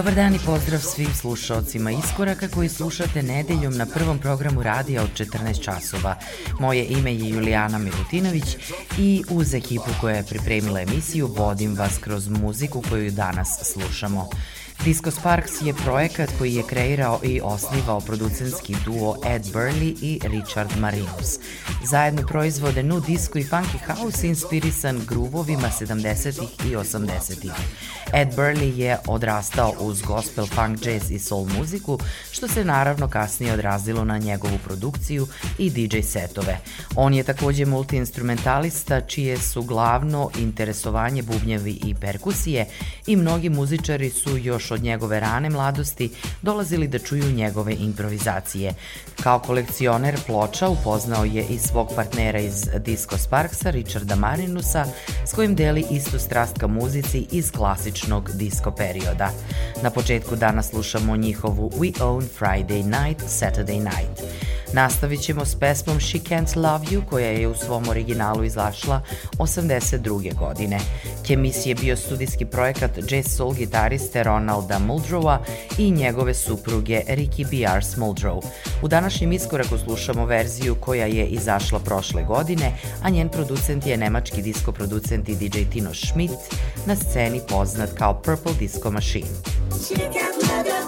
Dobar dan i pozdrav svim slušalcima Iskoraka koji slušate nedeljom na prvom programu radija od 14 časova. Moje ime je Julijana Milutinović i uz ekipu koja je pripremila emisiju vodim vas kroz muziku koju danas slušamo. Disco Sparks je projekat koji je kreirao i osnivao producentski duo Ed Burley i Richard Marinus. Zajedno proizvode nu disco i funky house inspirisan gruvovima 70-ih i 80-ih. Ed Burley je odrastao uz gospel, funk, jazz i soul muziku, što se naravno kasnije odrazilo na njegovu produkciju i DJ setove. On je takođe multiinstrumentalista čije su glavno interesovanje bubnjevi i perkusije i mnogi muzičari su još od njegove rane mladosti dolazili da čuju njegove improvizacije. Kao kolekcioner ploča upoznao je i svog partnera iz Disco Sparksa, Richarda Marinusa, s kojim deli istu strast ka muzici iz klasičnog disco perioda. Na početku dana slušamo njihovu We Own Friday Night, Saturday Night. Nastavit ćemo s pesmom She Can't Love You koja je u svom originalu izašla 82. godine. Kemis je bio studijski projekat jazz soul gitariste Ronalda Muldrowa i njegove supruge Ricky B.R. Muldrow. U današnjem iskoraku slušamo verziju koja je izašla prošle godine, a njen producent je nemački disko producent i DJ Tino Schmidt, na sceni poznat kao Purple Disco Machine. She can't love you.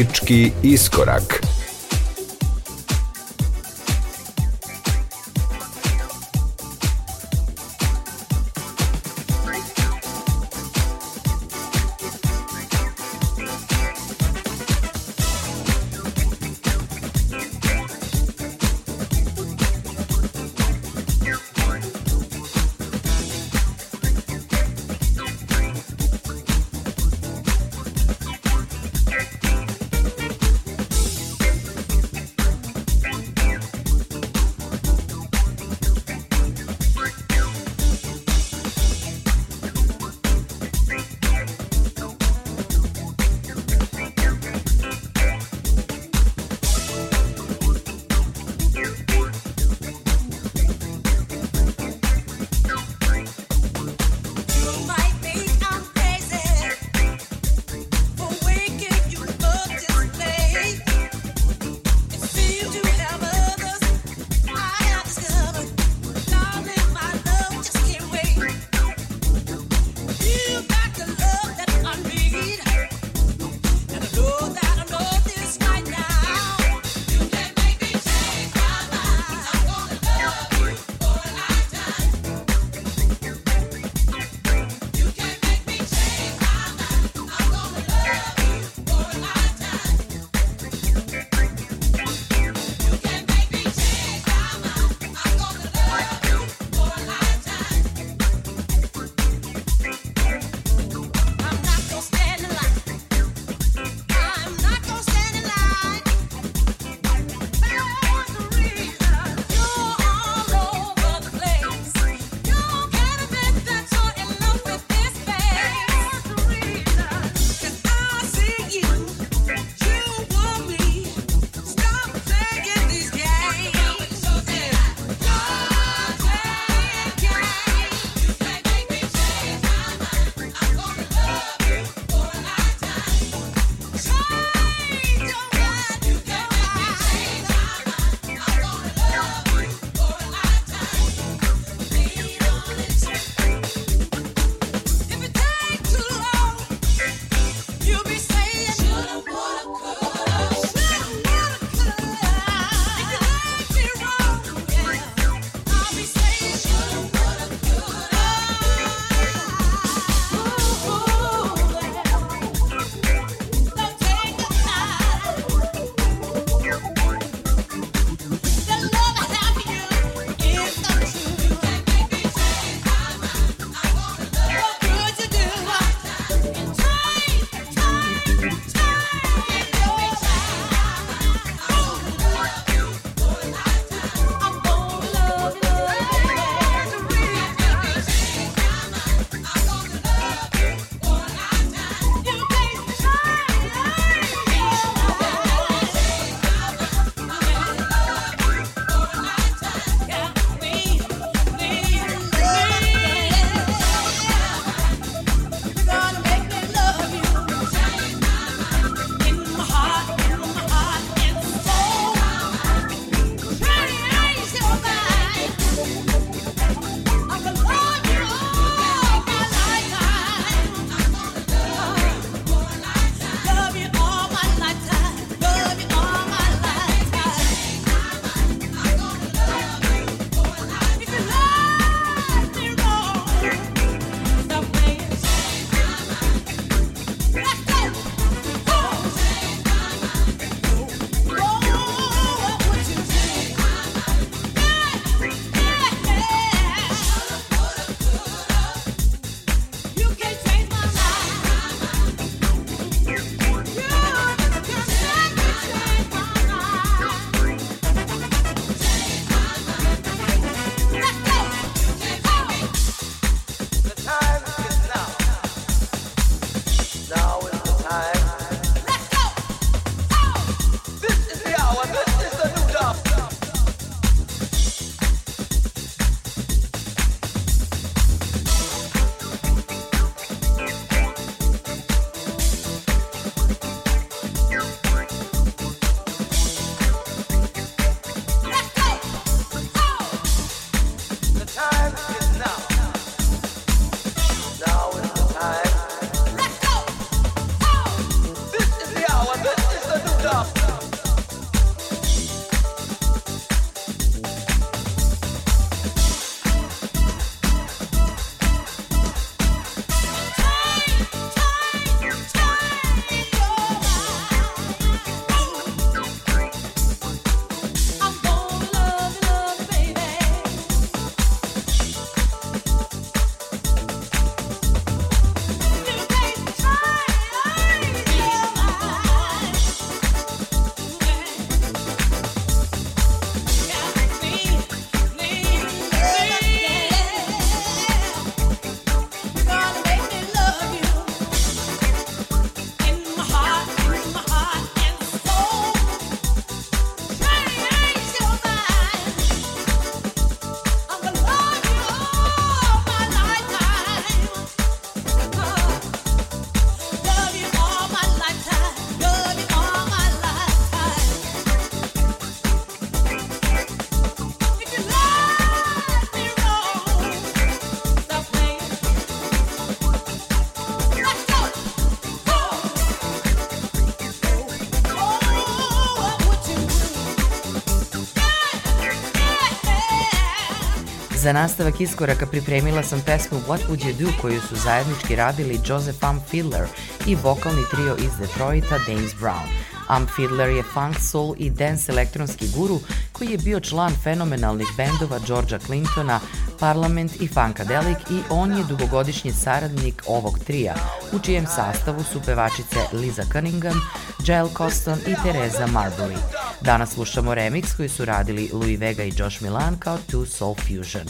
Muzički iskorak. Za nastavak iskoraka pripremila sam pesmu What Would You Do koju su zajednički radili Joseph Am Fiddler i vokalni trio iz Detroita James Brown. Am Fiddler je funk, soul i dance elektronski guru koji je bio član fenomenalnih bendova Georgia Clintona, Parliament i Funkadelic i on je dugogodišnji saradnik ovog trija, u čijem sastavu su pevačice Liza Cunningham, Jael Coston i Teresa Marbury. Danas slušamo remix koji su radili Louis Vega i Josh Milan kao Two Soul Fusion.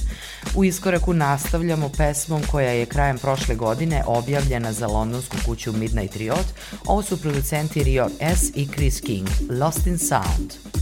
U iskoraku nastavljamo pesmom koja je krajem prošle godine objavljena za londonsku kuću Midnight Riot. Ovo su producenti Riot S i Chris King, Lost in Sound.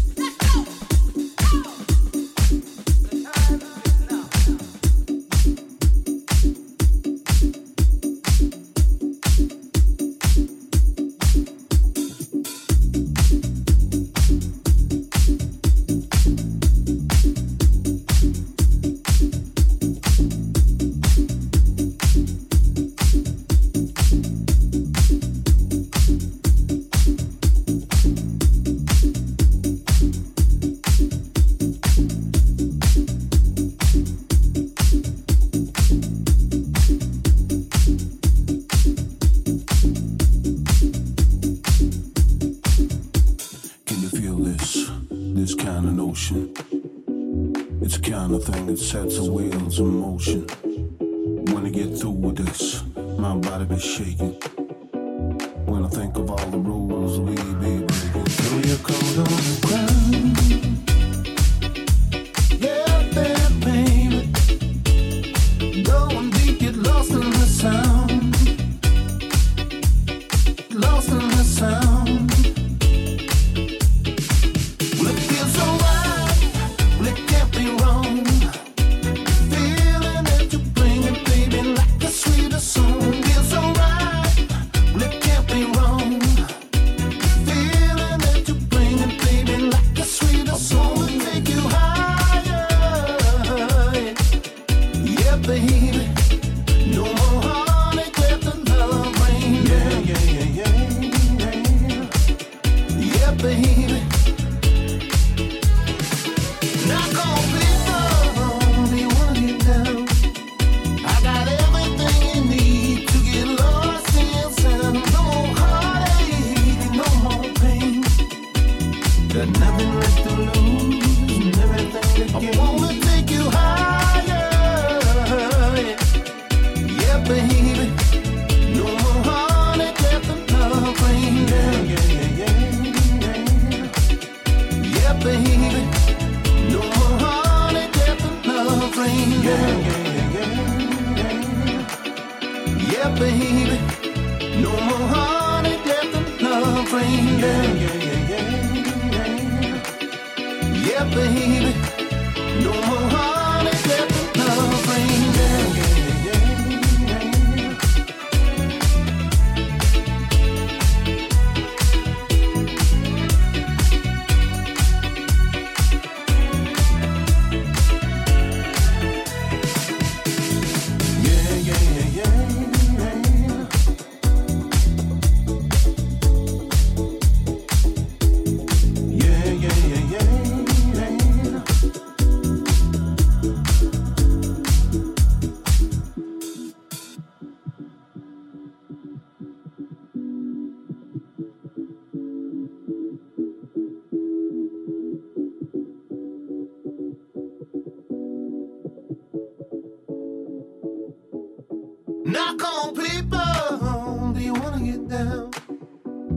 Knock on people. Do you wanna get down?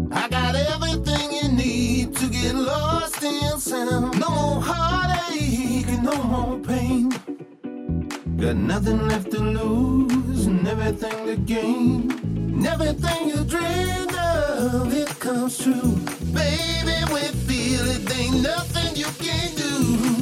I got everything you need to get lost in sound. No more heartache and no more pain. Got nothing left to lose and everything to gain. And everything you dreamed of, it comes true. Baby, we feel it. Ain't nothing you can do.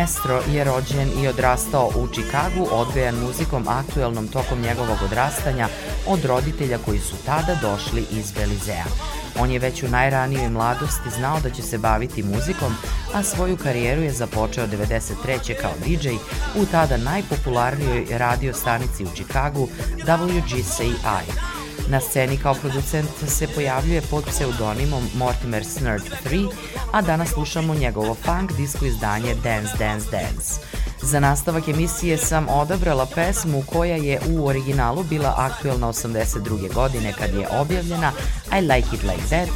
Mestro je rođen i odrastao u Čikagu, odgajan muzikom aktuelnom tokom njegovog odrastanja od roditelja koji su tada došli iz Belizea. On je već u najranijoj mladosti znao da će se baviti muzikom, a svoju karijeru je započeo 93. kao DJ u tada najpopularnijoj radio stanici u Čikagu WGCI. Na sceni kao producent se pojavljuje pod pseudonimom Mortimer Snurd 3, a danas slušamo njegovo funk disco izdanje Dance Dance Dance. Za nastavak emisije sam odabrala pesmu koja je u originalu bila aktuelna 82. godine kad je objavljena I Like It Like That,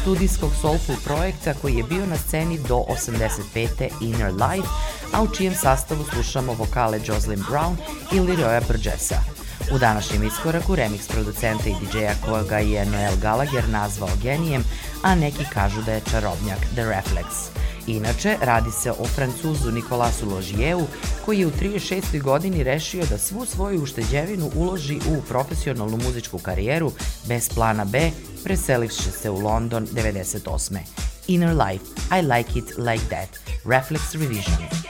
studijskog soulful projekta koji je bio na sceni do 85. Inner Life, a u čijem sastavu slušamo vokale Jocelyn Brown i Leroya Burgessa. U današnjem iskoraku remix producenta i DJ-a koga je Noel Gallagher nazvao genijem, a neki kažu da je čarobnjak The Reflex. Inače, radi se o francuzu Nikolasu Ložijevu, koji je u 36. godini rešio da svu svoju ušteđevinu uloži u profesionalnu muzičku karijeru bez plana B, preselivši se u London 98. Inner Life, I Like It Like That, Reflex Revision.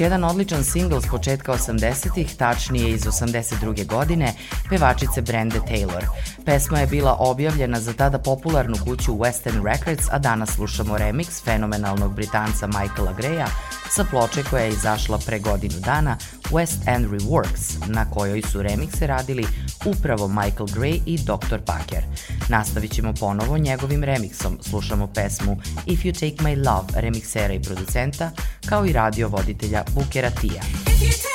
Jedan odličan singl s početka 80-ih, tačnije iz 82. godine, pevačice Brende Taylor. Pesma je bila objavljena za tada popularnu kuću Western Records, a danas slušamo remix fenomenalnog britanca Michaela Greya sa ploče koja je izašla pre godinu dana West End Reworks, na kojoj su remikse radili upravo Michael Gray i Dr. Packer. Nastavit ćemo ponovo njegovim remiksom, slušamo pesmu If You Take My Love remiksera i producenta, kao i radio voditelja Bukera Tija. If you take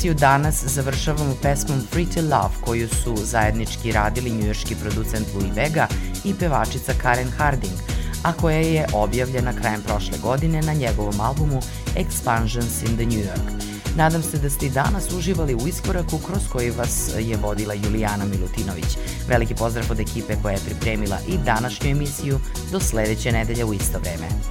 Emisiju danas završavamo pesmom Pretty Love koju su zajednički radili njujorški producent Louis Vega i pevačica Karen Harding, a koja je objavljena krajem prošle godine na njegovom albumu Expansions in the New York. Nadam se da ste i danas uživali u iskoraku kroz koji vas je vodila Julijana Milutinović. Veliki pozdrav od ekipe koja je pripremila i današnju emisiju do sledeće nedelje u isto vreme.